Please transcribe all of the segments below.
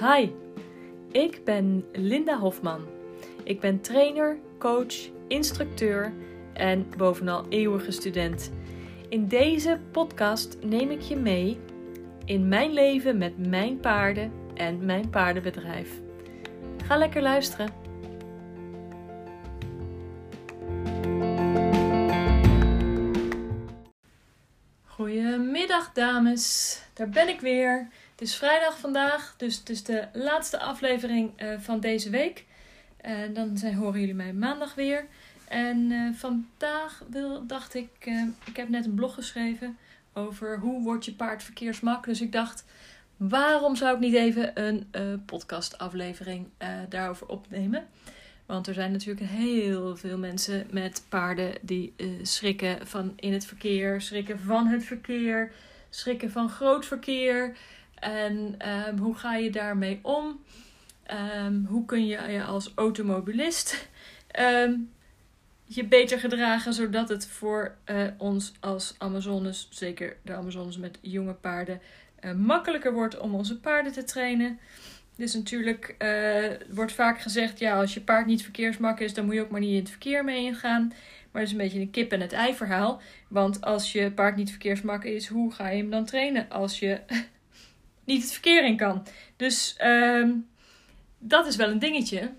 Hi, ik ben Linda Hofman. Ik ben trainer, coach, instructeur en bovenal eeuwige student. In deze podcast neem ik je mee in mijn leven met mijn paarden en mijn paardenbedrijf. Ga lekker luisteren. Goedemiddag dames, daar ben ik weer. Het is vrijdag vandaag, dus het is de laatste aflevering uh, van deze week. En dan zijn, horen jullie mij maandag weer. En uh, vandaag wil, dacht ik, ik heb net een blog geschreven over hoe word je paard verkeersmak. Dus ik dacht, waarom zou ik niet even een podcastaflevering daarover opnemen? Want er zijn natuurlijk heel veel mensen met paarden die schrikken van in het verkeer, schrikken van het verkeer, schrikken van groot verkeer. En um, hoe ga je daarmee om? Um, hoe kun je je als automobilist um, je beter gedragen zodat het voor uh, ons als Amazones, zeker de Amazones met jonge paarden, uh, makkelijker wordt om onze paarden te trainen? Dus natuurlijk uh, wordt vaak gezegd: ja, als je paard niet verkeersmak is, dan moet je ook maar niet in het verkeer mee ingaan. Maar dat is een beetje een kip en het ei verhaal. Want als je paard niet verkeersmak is, hoe ga je hem dan trainen als je niet het verkeer in kan. Dus um, dat is wel een dingetje.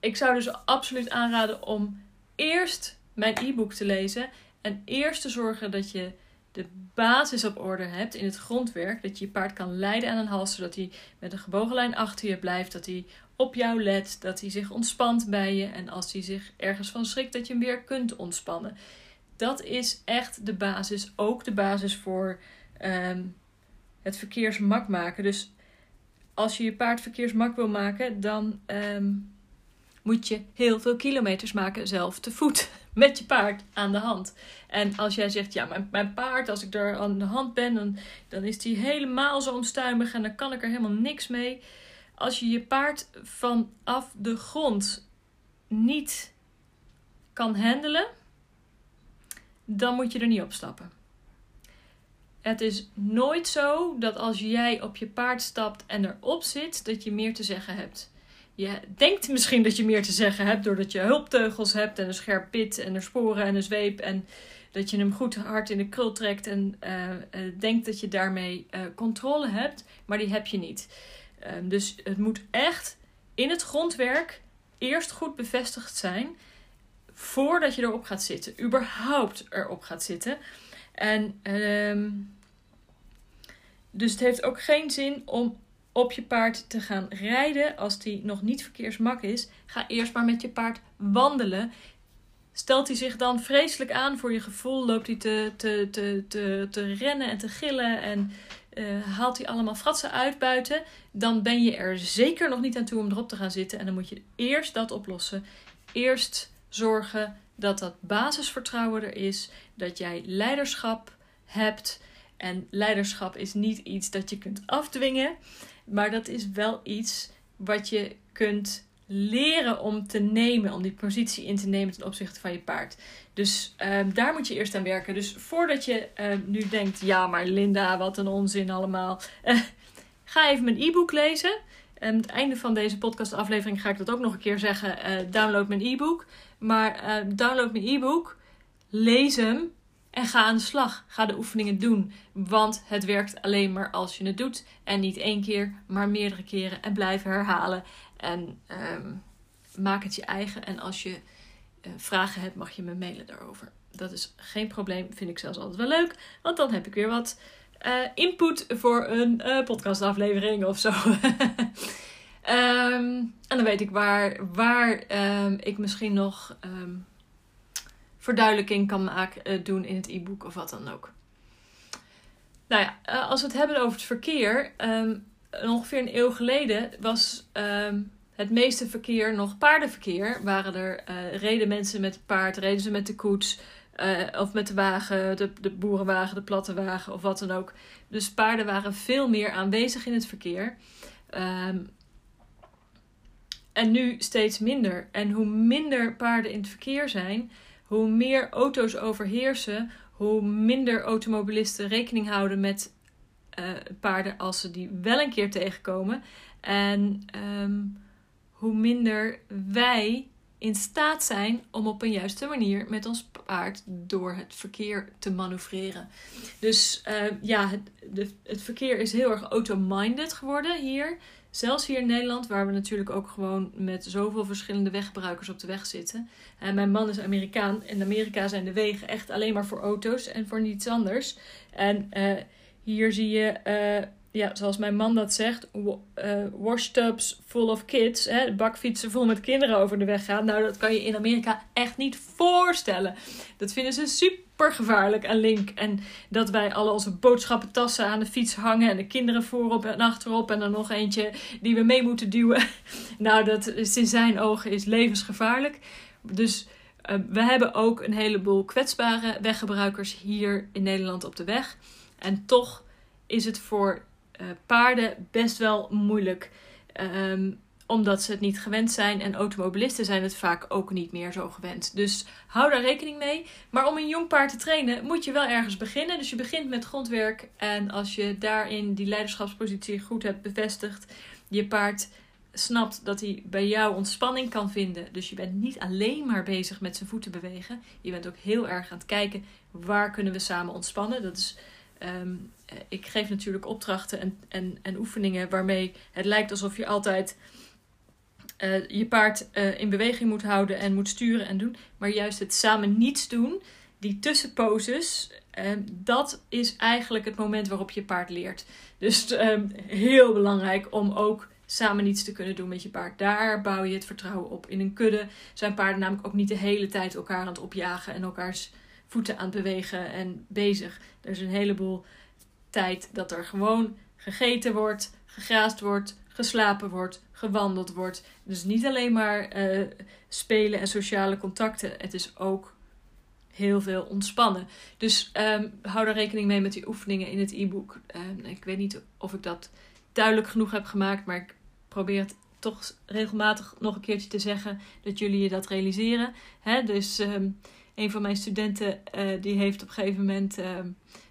Ik zou dus absoluut aanraden om eerst mijn e-book te lezen. En eerst te zorgen dat je de basis op orde hebt in het grondwerk. Dat je je paard kan leiden aan een hals, zodat hij met een gebogen lijn achter je blijft. Dat hij op jou let, dat hij zich ontspant bij je. En als hij zich ergens van schrikt, dat je hem weer kunt ontspannen. Dat is echt de basis. Ook de basis voor um, het verkeersmak maken. Dus als je je paard verkeersmak wil maken, dan um, moet je heel veel kilometers maken zelf te voet. Met je paard aan de hand. En als jij zegt, ja, mijn, mijn paard, als ik er aan de hand ben, dan, dan is die helemaal zo onstuimig en dan kan ik er helemaal niks mee. Als je je paard vanaf de grond niet kan handelen, dan moet je er niet op stappen. Het is nooit zo dat als jij op je paard stapt en erop zit, dat je meer te zeggen hebt. Je denkt misschien dat je meer te zeggen hebt doordat je hulpteugels hebt en een scherp pit en een sporen en een zweep. En dat je hem goed hard in de krul trekt en uh, denkt dat je daarmee uh, controle hebt, maar die heb je niet. Ehm, dus het moet echt in het grondwerk eerst goed bevestigd zijn voordat je erop gaat zitten. Überhaupt erop gaat zitten. En um, dus het heeft ook geen zin om op je paard te gaan rijden als die nog niet verkeersmak is. Ga eerst maar met je paard wandelen. Stelt hij zich dan vreselijk aan voor je gevoel, loopt hij te, te, te, te, te rennen en te gillen en uh, haalt hij allemaal fratsen uit buiten, dan ben je er zeker nog niet aan toe om erop te gaan zitten. En dan moet je eerst dat oplossen. Eerst zorgen dat dat basisvertrouwen er is, dat jij leiderschap hebt. En leiderschap is niet iets dat je kunt afdwingen, maar dat is wel iets wat je kunt leren om te nemen, om die positie in te nemen ten opzichte van je paard. Dus um, daar moet je eerst aan werken. Dus voordat je um, nu denkt, ja, maar Linda, wat een onzin allemaal. Uh, ga even mijn e-book lezen. En aan het einde van deze podcastaflevering ga ik dat ook nog een keer zeggen. Uh, download mijn e-book. Maar uh, download mijn e-book, lees hem en ga aan de slag. Ga de oefeningen doen. Want het werkt alleen maar als je het doet. En niet één keer, maar meerdere keren. En blijf herhalen. En um, maak het je eigen. En als je uh, vragen hebt, mag je me mailen daarover. Dat is geen probleem. Vind ik zelfs altijd wel leuk. Want dan heb ik weer wat uh, input voor een uh, podcastaflevering of zo. Um, en dan weet ik waar, waar um, ik misschien nog um, verduidelijking kan maken, uh, doen in het e-book of wat dan ook. Nou ja, uh, als we het hebben over het verkeer. ongeveer een eeuw geleden was het meeste verkeer nog paardenverkeer. Waren er, uh, reden mensen met paard, reden ze met de koets. of met de wagen, de, de boerenwagen, de platte wagen of wat dan ook. Dus paarden waren veel meer aanwezig in het verkeer. Um, en nu steeds minder. En hoe minder paarden in het verkeer zijn, hoe meer auto's overheersen, hoe minder automobilisten rekening houden met paarden als ze die wel een keer tegenkomen. En ehm, hoe minder wij in staat zijn om op een juiste manier met ons paard door het verkeer te manoeuvreren. Dus uh, ja, het, het verkeer is heel erg auto-minded geworden hier. Zelfs hier in Nederland, waar we natuurlijk ook gewoon met zoveel verschillende weggebruikers op de weg zitten. En mijn man is Amerikaan. In Amerika zijn de wegen echt alleen maar voor auto's en voor niets anders. En uh, hier zie je uh, ja, zoals mijn man dat zegt, uh, washtubs full of kids, hè, bakfietsen vol met kinderen over de weg gaan. Nou, dat kan je in Amerika echt niet voorstellen. Dat vinden ze super gevaarlijk aan Link. En dat wij alle onze boodschappentassen aan de fiets hangen en de kinderen voorop en achterop en dan nog eentje die we mee moeten duwen. Nou, dat is in zijn ogen is levensgevaarlijk. Dus uh, we hebben ook een heleboel kwetsbare weggebruikers hier in Nederland op de weg. En toch is het voor uh, paarden best wel moeilijk. Um, omdat ze het niet gewend zijn. En automobilisten zijn het vaak ook niet meer zo gewend. Dus hou daar rekening mee. Maar om een jong paard te trainen moet je wel ergens beginnen. Dus je begint met grondwerk. En als je daarin die leiderschapspositie goed hebt bevestigd. Je paard snapt dat hij bij jou ontspanning kan vinden. Dus je bent niet alleen maar bezig met zijn voeten bewegen. Je bent ook heel erg aan het kijken waar kunnen we samen ontspannen. Dat is Um, ik geef natuurlijk opdrachten en, en, en oefeningen waarmee het lijkt alsof je altijd uh, je paard uh, in beweging moet houden en moet sturen en doen. Maar juist het samen niets doen, die tussenposes, um, dat is eigenlijk het moment waarop je paard leert. Dus um, heel belangrijk om ook samen niets te kunnen doen met je paard. Daar bouw je het vertrouwen op. In een kudde zijn paarden namelijk ook niet de hele tijd elkaar aan het opjagen en elkaars voeten aan het bewegen en bezig. Er is een heleboel tijd dat er gewoon gegeten wordt, gegraasd wordt, geslapen wordt, gewandeld wordt. Dus niet alleen maar uh, spelen en sociale contacten. Het is ook heel veel ontspannen. Dus um, hou daar rekening mee met die oefeningen in het e-book. Um, ik weet niet of ik dat duidelijk genoeg heb gemaakt, maar ik probeer het toch regelmatig nog een keertje te zeggen dat jullie je dat realiseren. Dus um, een van mijn studenten uh, die heeft op een gegeven moment uh,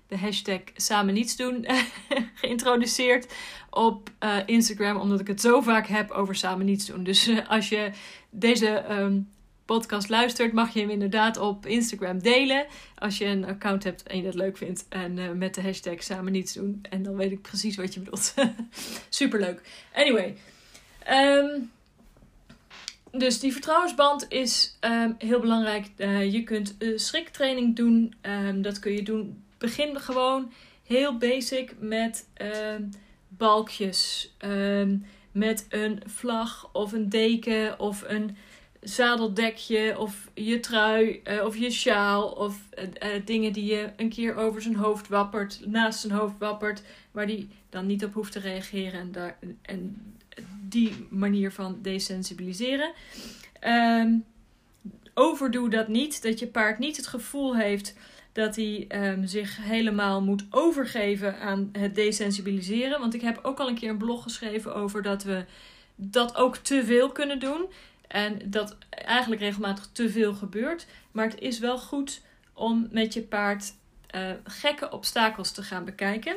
de hashtag samen niets doen geïntroduceerd op uh, Instagram. Omdat ik het zo vaak heb over samen niets doen. Dus als je deze um, podcast luistert, mag je hem inderdaad op Instagram delen. Als je een account hebt en je dat leuk vindt. En met de hashtag samen niets doen. En dan weet ik precies wat je bedoelt. Superleuk. Anyway. Um, dus die vertrouwensband is um, heel belangrijk. Uh, je kunt schriktraining doen. Um, dat kun je doen. Begin gewoon heel basic met um, balkjes. met een vlag of een deken of een zadeldekje of je trui uh, of je sjaal of dingen die je een keer over zijn hoofd wappert, naast zijn hoofd wappert, waar die dan niet op hoeft te reageren en, daar, en die manier van desensibiliseren. Um, overdoe dat niet. Dat je paard niet het gevoel heeft dat hij um, zich helemaal moet overgeven aan het desensibiliseren. Want ik heb ook al een keer een blog geschreven over dat we dat ook te veel kunnen doen. En dat eigenlijk regelmatig te veel gebeurt. Maar het is wel goed om met je paard uh, gekke obstakels te gaan bekijken.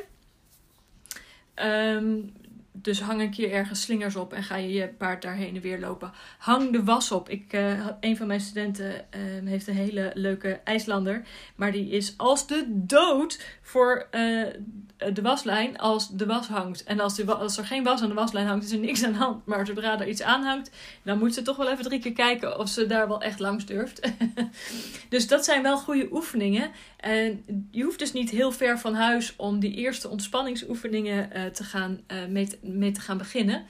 Um, dus hang een keer ergens slingers op en ga je je paard daar heen en weer lopen. Hang de was op. Ik, uh, een van mijn studenten uh, heeft een hele leuke IJslander. Maar die is als de dood voor uh, de waslijn als de was hangt. En als, de, als er geen was aan de waslijn hangt, is er niks aan de hand. Maar zodra er iets aan hangt, dan moet ze toch wel even drie keer kijken of ze daar wel echt langs durft. dus dat zijn wel goede oefeningen. En je hoeft dus niet heel ver van huis om die eerste ontspanningsoefeningen te gaan mee mee te gaan beginnen.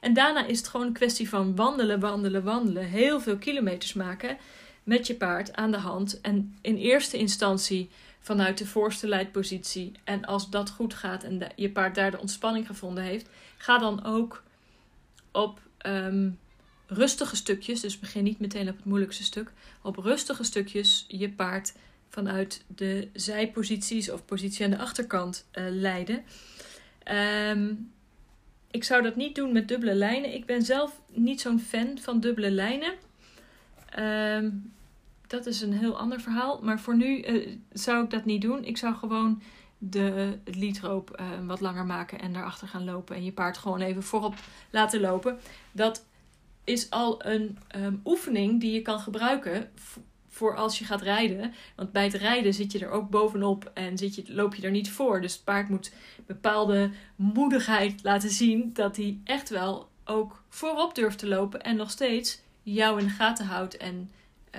En daarna is het gewoon een kwestie van wandelen, wandelen, wandelen. Heel veel kilometers maken met je paard aan de hand. En in eerste instantie vanuit de voorste leidpositie. En als dat goed gaat en je paard daar de ontspanning gevonden heeft, ga dan ook op um, rustige stukjes. Dus begin niet meteen op het moeilijkste stuk. Op rustige stukjes je paard vanuit de zijposities of positie aan de achterkant uh, leiden. Um, ik zou dat niet doen met dubbele lijnen. Ik ben zelf niet zo'n fan van dubbele lijnen. Um, dat is een heel ander verhaal. Maar voor nu uh, zou ik dat niet doen. Ik zou gewoon de liedroop uh, wat langer maken en daarachter gaan lopen. En je paard gewoon even voorop laten lopen. Dat is al een um, oefening die je kan gebruiken voor als je gaat rijden. Want bij het rijden zit je er ook bovenop en zit je, loop je er niet voor. Dus het paard moet bepaalde moedigheid laten zien dat hij echt wel ook voorop durft te lopen en nog steeds jou in de gaten houdt en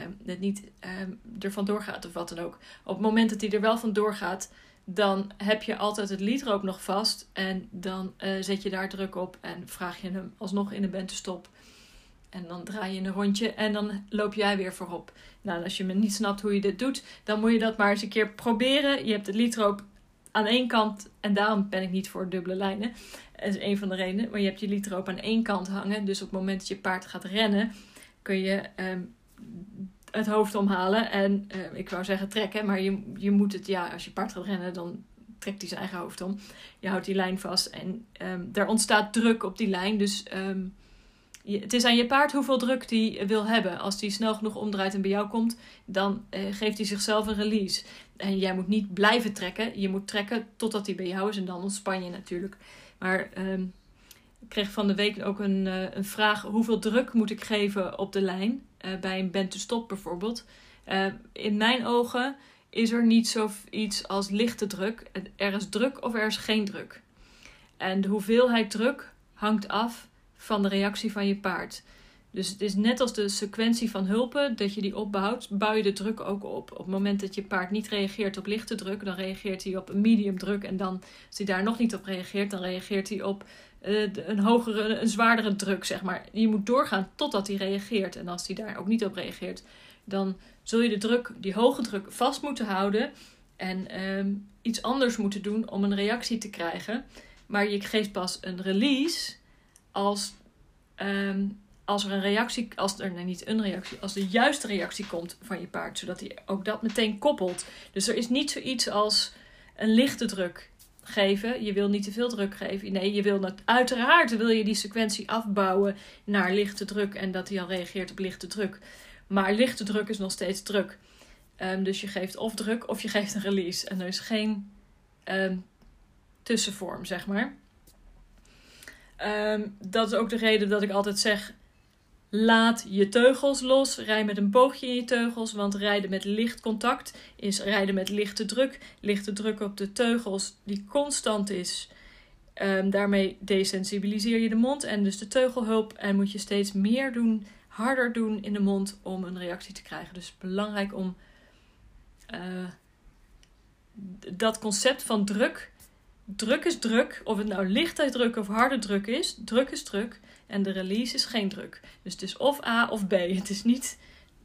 um, het niet um, er vandoor gaat of wat dan ook. Op het moment dat hij er wel vandoor gaat, dan heb je altijd het liedroop nog vast en dan uh, zet je daar druk op en vraag je hem alsnog in de band te stop. En dan draai je een rondje en dan loop jij weer voorop. Nou, als je me niet snapt hoe je dit doet, dan moet je dat maar eens een keer proberen. Je hebt het liedroop aan één kant, en daarom ben ik niet voor dubbele lijnen. Dat is een van de redenen. Maar je hebt je liedroop aan één kant hangen. Dus op het moment dat je paard gaat rennen, kun je um, het hoofd omhalen. En uh, ik wou zeggen trekken, maar je, je moet het, ja, als je paard gaat rennen, dan trekt hij zijn eigen hoofd om. Je houdt die lijn vast en um, er ontstaat druk op die lijn. Dus um, het is aan je paard hoeveel druk die wil hebben. Als die snel genoeg omdraait en bij jou komt, dan uh, geeft hij zichzelf een release. En jij moet niet blijven trekken. Je moet trekken totdat hij bij jou is en dan ontspan je natuurlijk. Maar um, ik kreeg van de week ook een, uh, een vraag: hoeveel druk moet ik geven op de lijn? Uh, bij een bent to stop bijvoorbeeld. in mijn ogen is er niet zoiets als lichte druk. Er is druk of er is geen druk. En de hoeveelheid druk hangt af van de reactie van je paard. Dus het is net als de sequentie van hulpen, dat je die opbouwt, bouw je de druk ook op. Op het moment dat je paard niet reageert op lichte druk, dan reageert hij op een medium druk. En dan, als hij daar nog niet op reageert, dan reageert hij op uh, een hogere, een zwaardere druk, zeg maar. Je moet doorgaan totdat hij reageert. En als hij daar ook niet op reageert, dan zul je de druk, die hoge druk, vast moeten houden. En um, iets anders moeten doen om een reactie te krijgen. Maar je geeft pas een release als, um, als er een reactie, als er niet een reactie, als de juiste reactie komt van je paard, zodat hij ook dat meteen koppelt. Dus er is niet zoiets als een lichte druk geven. Je wil niet te veel druk geven. Nee, je wil dat, uiteraard wil je die sequentie afbouwen naar lichte druk en dat hij al reageert op lichte druk. Maar lichte druk is nog steeds druk. Um, dus je geeft of druk of je geeft een release. En er is geen um, tussenvorm, zeg maar. Um, dat is ook de reden dat ik altijd zeg: laat je teugels los. Rij met een boogje in je teugels. Want rijden met licht contact is rijden met lichte druk. Lichte druk op de teugels die constant is. Um, daarmee desensibiliseer je de mond en dus de teugelhulp. En moet je steeds meer doen, harder doen in de mond om een reactie te krijgen. Dus belangrijk om uh, dat concept van druk druk is druk. Of het nou lichte druk of harde druk is. Druk is druk. En de release is geen druk. Dus het is of A of B. Het is niet.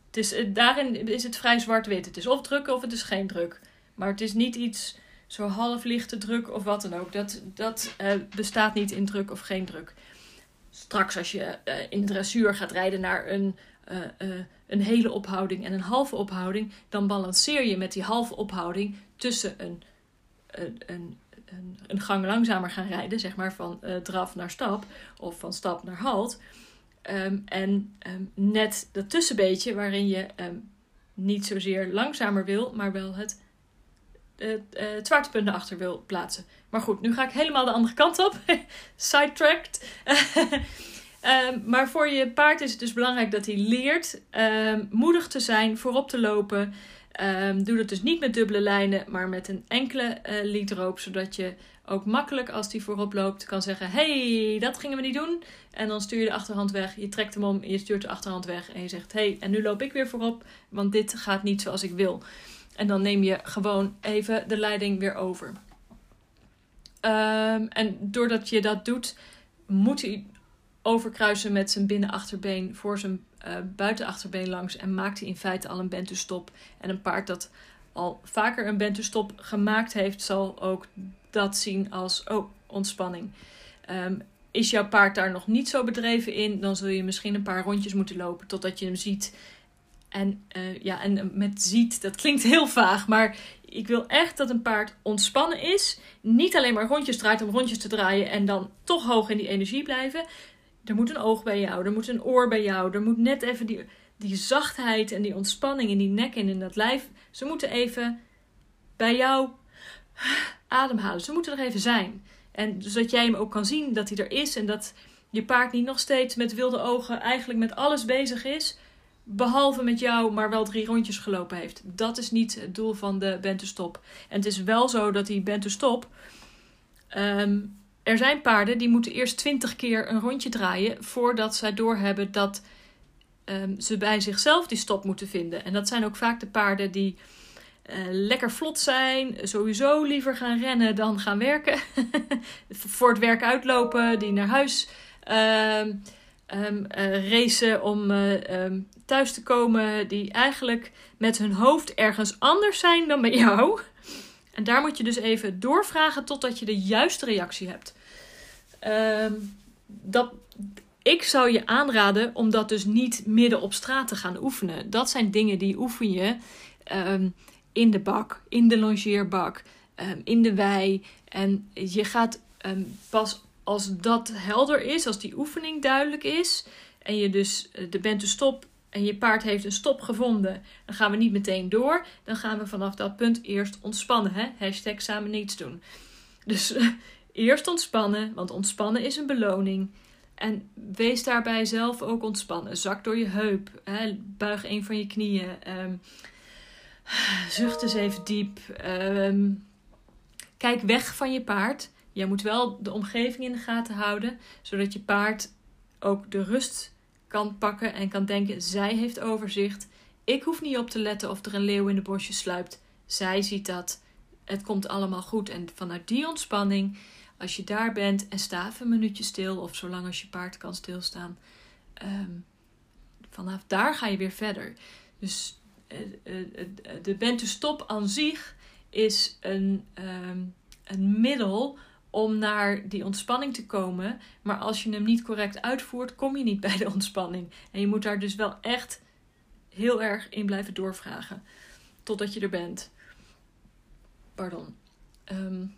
Het is, daarin is het vrij zwart-wit. Het is of druk of het is geen druk. Maar het is niet iets zo half lichte druk of wat dan ook. Dat, dat uh, bestaat niet in druk of geen druk. Straks als je uh, in dressuur gaat rijden naar een, een hele ophouding en een halve ophouding, dan balanceer je met die halve ophouding tussen een, een, een een, gang langzamer gaan rijden, zeg maar van uh, draf naar stap of van stap naar halt. Um, en um, net dat tussenbeetje waarin je um, niet zozeer langzamer wil, maar wel het, het, uh, het zwaartepunt achter wil plaatsen. Maar goed, nu ga ik helemaal de andere kant op. Sidetracked. maar voor je paard is het dus belangrijk dat hij leert moedig te zijn, voorop te lopen. Um, doe dat dus niet met dubbele lijnen, maar met een enkele uh, liedroop. Zodat je ook makkelijk als die voorop loopt kan zeggen: hey, dat gingen we niet doen. En dan stuur je de achterhand weg. Je trekt hem om, je stuurt de achterhand weg. En je zegt: hey, en nu loop ik weer voorop, want dit gaat niet zoals ik wil. En dan neem je gewoon even de leiding weer over. Um, en doordat je dat doet, moet hij overkruisen met zijn binnenachterbeen voor zijn uh, buitenachterbeen langs en maakt hij in feite al een bentustop. En een paard dat al vaker een bentustop gemaakt heeft, zal ook dat zien als oh, ontspanning. Um, is jouw paard daar nog niet zo bedreven in, dan zul je misschien een paar rondjes moeten lopen totdat je hem ziet. En uh, ja, en met ziet, dat klinkt heel vaag, maar ik wil echt dat een paard ontspannen is. Niet alleen maar rondjes draait om rondjes te draaien en dan toch hoog in die energie blijven er moet een oog bij jou, er moet een oor bij jou, er moet net even die, die zachtheid en die ontspanning in die nek en in dat lijf. Ze moeten even bij jou ademhalen. Ze moeten er even zijn. En zodat jij hem ook kan zien dat hij er is. En dat je paard niet nog steeds met wilde ogen eigenlijk met alles bezig is. Behalve met jou, maar wel drie rondjes gelopen heeft. Dat is niet het doel van de bente stop. En het is wel zo dat die bente stop. Ehm, er zijn paarden die moeten eerst twintig keer een rondje draaien. voordat zij doorhebben dat um, ze bij zichzelf die stop moeten vinden. En dat zijn ook vaak de paarden die uh, lekker vlot zijn, sowieso liever gaan rennen dan gaan werken. Voor het werk uitlopen, die naar huis um, um, uh, racen om uh, thuis te komen, die eigenlijk met hun hoofd ergens anders zijn dan bij jou. En daar moet je dus even doorvragen totdat je de juiste reactie hebt. dat, ik zou je aanraden om dat dus niet midden op straat te gaan oefenen. Dat zijn dingen die oefen je um, in de bak, in de longeerbak, um, in de wei. En je gaat pas als dat helder is, als die oefening duidelijk is. En je dus eh, de bent stop en je paard heeft een stop gevonden. Dan gaan we niet meteen door. Dan gaan we vanaf dat punt eerst ontspannen. Hè? Hashtag samen niets doen. Dus eerst ontspannen, want ontspannen is een beloning. En wees daarbij zelf ook ontspannen. Zak door je heup. Hè? Buig een van je knieën. Um, zucht eens even diep. Um, kijk weg van je paard. Je moet wel de omgeving in de gaten houden, zodat je paard ook de rust kan pakken en kan denken: zij heeft overzicht. Ik hoef niet op te letten of er een leeuw in de bosje sluipt. Zij ziet dat. Het komt allemaal goed. En vanuit die ontspanning als je daar bent en sta even een minuutje stil, of zolang als je paard kan stilstaan, um, vanaf daar ga je weer verder. Dus uh, uh, de bente stop aan zich is een, um, een middel om naar die ontspanning te komen. Maar als je hem niet correct uitvoert, kom je niet bij de ontspanning. En je moet daar dus wel echt heel erg in blijven doorvragen. Totdat je er bent. Pardon. Um,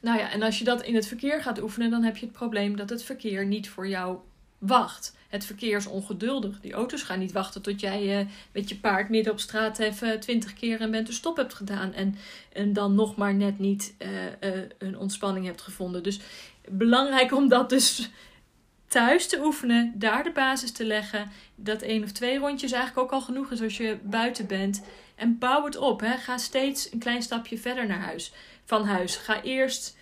nou ja, en als je dat in het verkeer gaat oefenen, dan heb je het probleem dat het verkeer niet voor jou wacht. Het verkeer is ongeduldig. Die auto's gaan niet wachten tot jij uh, met je paard midden op straat even twintig keer een bent stop hebt gedaan. En, en dan nog maar net niet uh, uh, een ontspanning hebt gevonden. Dus belangrijk om dat dus thuis te oefenen, daar de basis te leggen. Dat één of twee rondjes eigenlijk ook al genoeg is als je buiten bent. En bouw het op. Hè. Ga steeds een klein stapje verder naar huis van huis. Ga eerst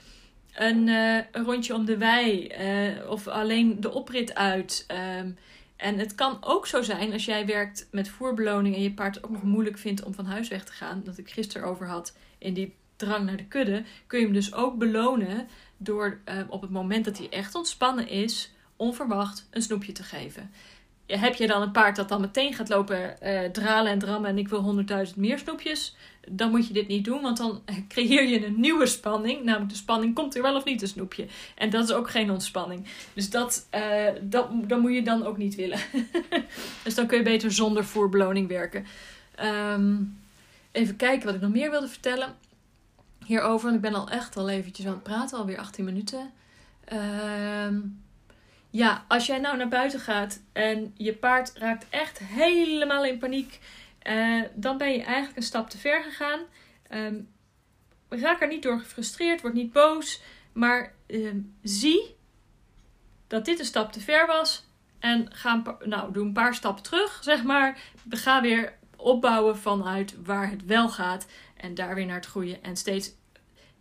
een, uh, een rondje om de wei uh, of alleen de oprit uit. Um, en het kan ook zo zijn als jij werkt met voerbeloning en je paard ook nog moeilijk vindt om van huis weg te gaan. Dat ik gisteren over had in die drang naar de kudde. Kun je hem dus ook belonen door uh, op het moment dat hij echt ontspannen is, onverwacht een snoepje te geven heb je dan een paard dat dan meteen gaat lopen uh, dralen en drammen en ik wil honderdduizend meer snoepjes, dan moet je dit niet doen, want dan creëer je een nieuwe spanning. Namelijk de spanning, komt er wel of niet een snoepje? En dat is ook geen ontspanning. Dus dat, uh, dat, dat moet je dan ook niet willen. dus dan kun je beter zonder voerbeloning werken. Um, even kijken wat ik nog meer wilde vertellen hierover. Want ik ben al echt al eventjes aan het praten, alweer 18 minuten. Um, ja, als jij nou naar buiten gaat en je paard raakt echt helemaal in paniek, uh, dan ben je eigenlijk een stap te ver gegaan. Um, raak er niet door gefrustreerd, word niet boos, maar um, zie dat dit een stap te ver was en ga nou, doe een paar stappen terug, zeg maar. Ga weer opbouwen vanuit waar het wel gaat en daar weer naar het groeien. En steeds,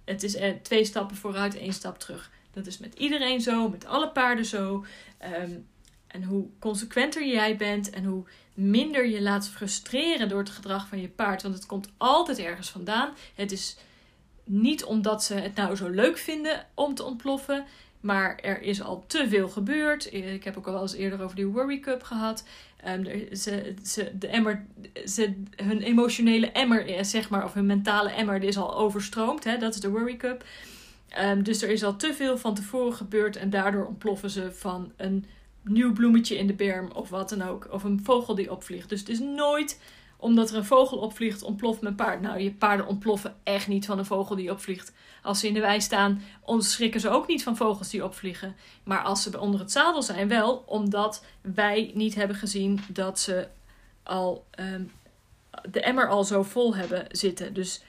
het is eh, twee stappen vooruit, één stap terug. Dat is met iedereen zo, met alle paarden zo. Um, en hoe consequenter jij bent en hoe minder je laat frustreren door het gedrag van je paard. Want het komt altijd ergens vandaan. Het is niet omdat ze het nou zo leuk vinden om te ontploffen. Maar er is al te veel gebeurd. Ik heb ook al wel eens eerder over die Worry Cup gehad. Er, ze, de emmer, ze, hun emotionele emmer, zeg maar, of hun mentale emmer, is al overstroomd. Hè? Dat is de Worry Cup. Um, dus er is al te veel van tevoren gebeurd en daardoor ontploffen ze van een nieuw bloemetje in de berm of wat dan ook. Of een vogel die opvliegt. Dus het is nooit omdat er een vogel opvliegt, ontploft mijn paard. Nou, je paarden ontploffen echt niet van een vogel die opvliegt. Als ze in de wei staan, schrikken ze ook niet van vogels die opvliegen. Maar als ze onder het zadel zijn, wel, omdat wij niet hebben gezien dat ze al um, de emmer al zo vol hebben zitten. Dus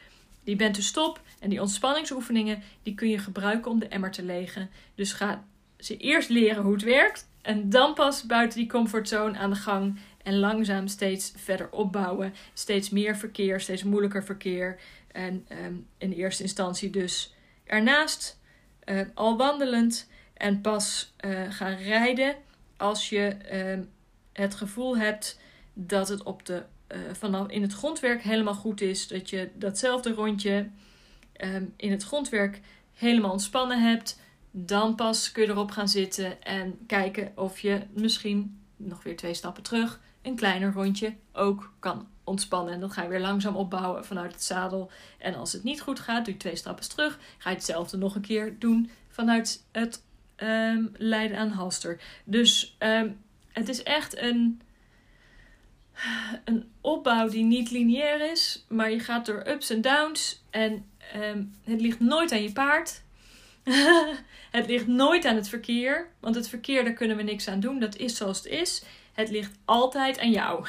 die bent dus stop. En die ontspanningsoefeningen die kun je gebruiken om de emmer te legen. Dus ga ze eerst leren hoe het werkt. En dan pas buiten die comfortzone aan de gang. En langzaam steeds verder opbouwen. Steeds meer verkeer, steeds moeilijker verkeer. En ehm, in eerste instantie dus ernaast, uh, al wandelend. En pas uh, gaan rijden als je ehm, het gevoel hebt dat het op de, uh, vanaf in het grondwerk helemaal goed is. Dat je datzelfde rondje um, in het grondwerk helemaal ontspannen hebt. Dan pas kun je erop gaan zitten en kijken of je misschien nog weer twee stappen terug een kleiner rondje ook kan ontspannen. En dan ga je weer langzaam opbouwen vanuit het zadel. En als het niet goed gaat, doe je twee stappen terug. Ga je hetzelfde nog een keer doen vanuit het um, leiden aan halster. Dus um, het is echt een, een opbouw die niet lineair is, maar je gaat door ups en downs. En um, het ligt nooit aan je paard. het ligt nooit aan het verkeer, want het verkeer daar kunnen we niks aan doen. Dat is zoals het is. Het ligt altijd aan jou.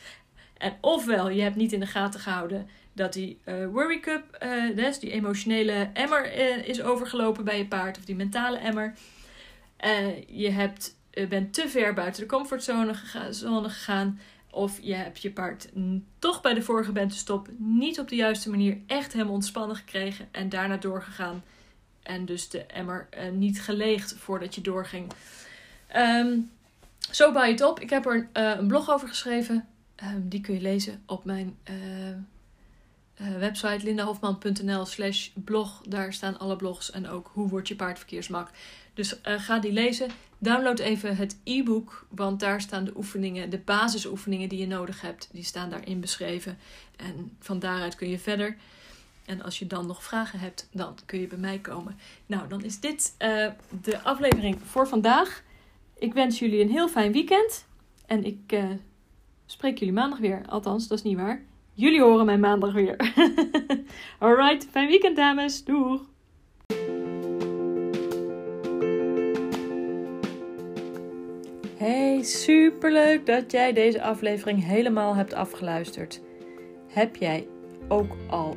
en ofwel je hebt niet in de gaten gehouden dat die uh, worry cup, dus die emotionele emmer uh, is overgelopen bij je paard, of die mentale emmer. je hebt, bent te ver buiten de comfortzone gega zone gegaan. Of je hebt je paard toch bij de vorige bentenstop niet op de juiste manier echt helemaal ontspannen gekregen en daarna doorgegaan. En dus de emmer niet geleegd voordat je doorging. Um, zo bouw je het op. Ik heb er een blog over geschreven. Um, die kun je lezen op mijn uh, website lindahofman.nl slash blog. Daar staan alle blogs en ook hoe wordt je paard verkeersmak. Dus ga die lezen. Download even het e-book, want daar staan de oefeningen, de basisoefeningen die je nodig hebt. Die staan daarin beschreven. En van daaruit kun je verder. En als je dan nog vragen hebt, dan kun je bij mij komen. Nou, dan is dit uh, de aflevering voor vandaag. Ik wens jullie een heel fijn weekend. En ik spreek jullie maandag weer. Althans, dat is niet waar. Jullie horen mij maandag weer. Alright, fijn weekend dames. Doeg! Hey, superleuk dat jij deze aflevering helemaal hebt afgeluisterd. Heb jij ook al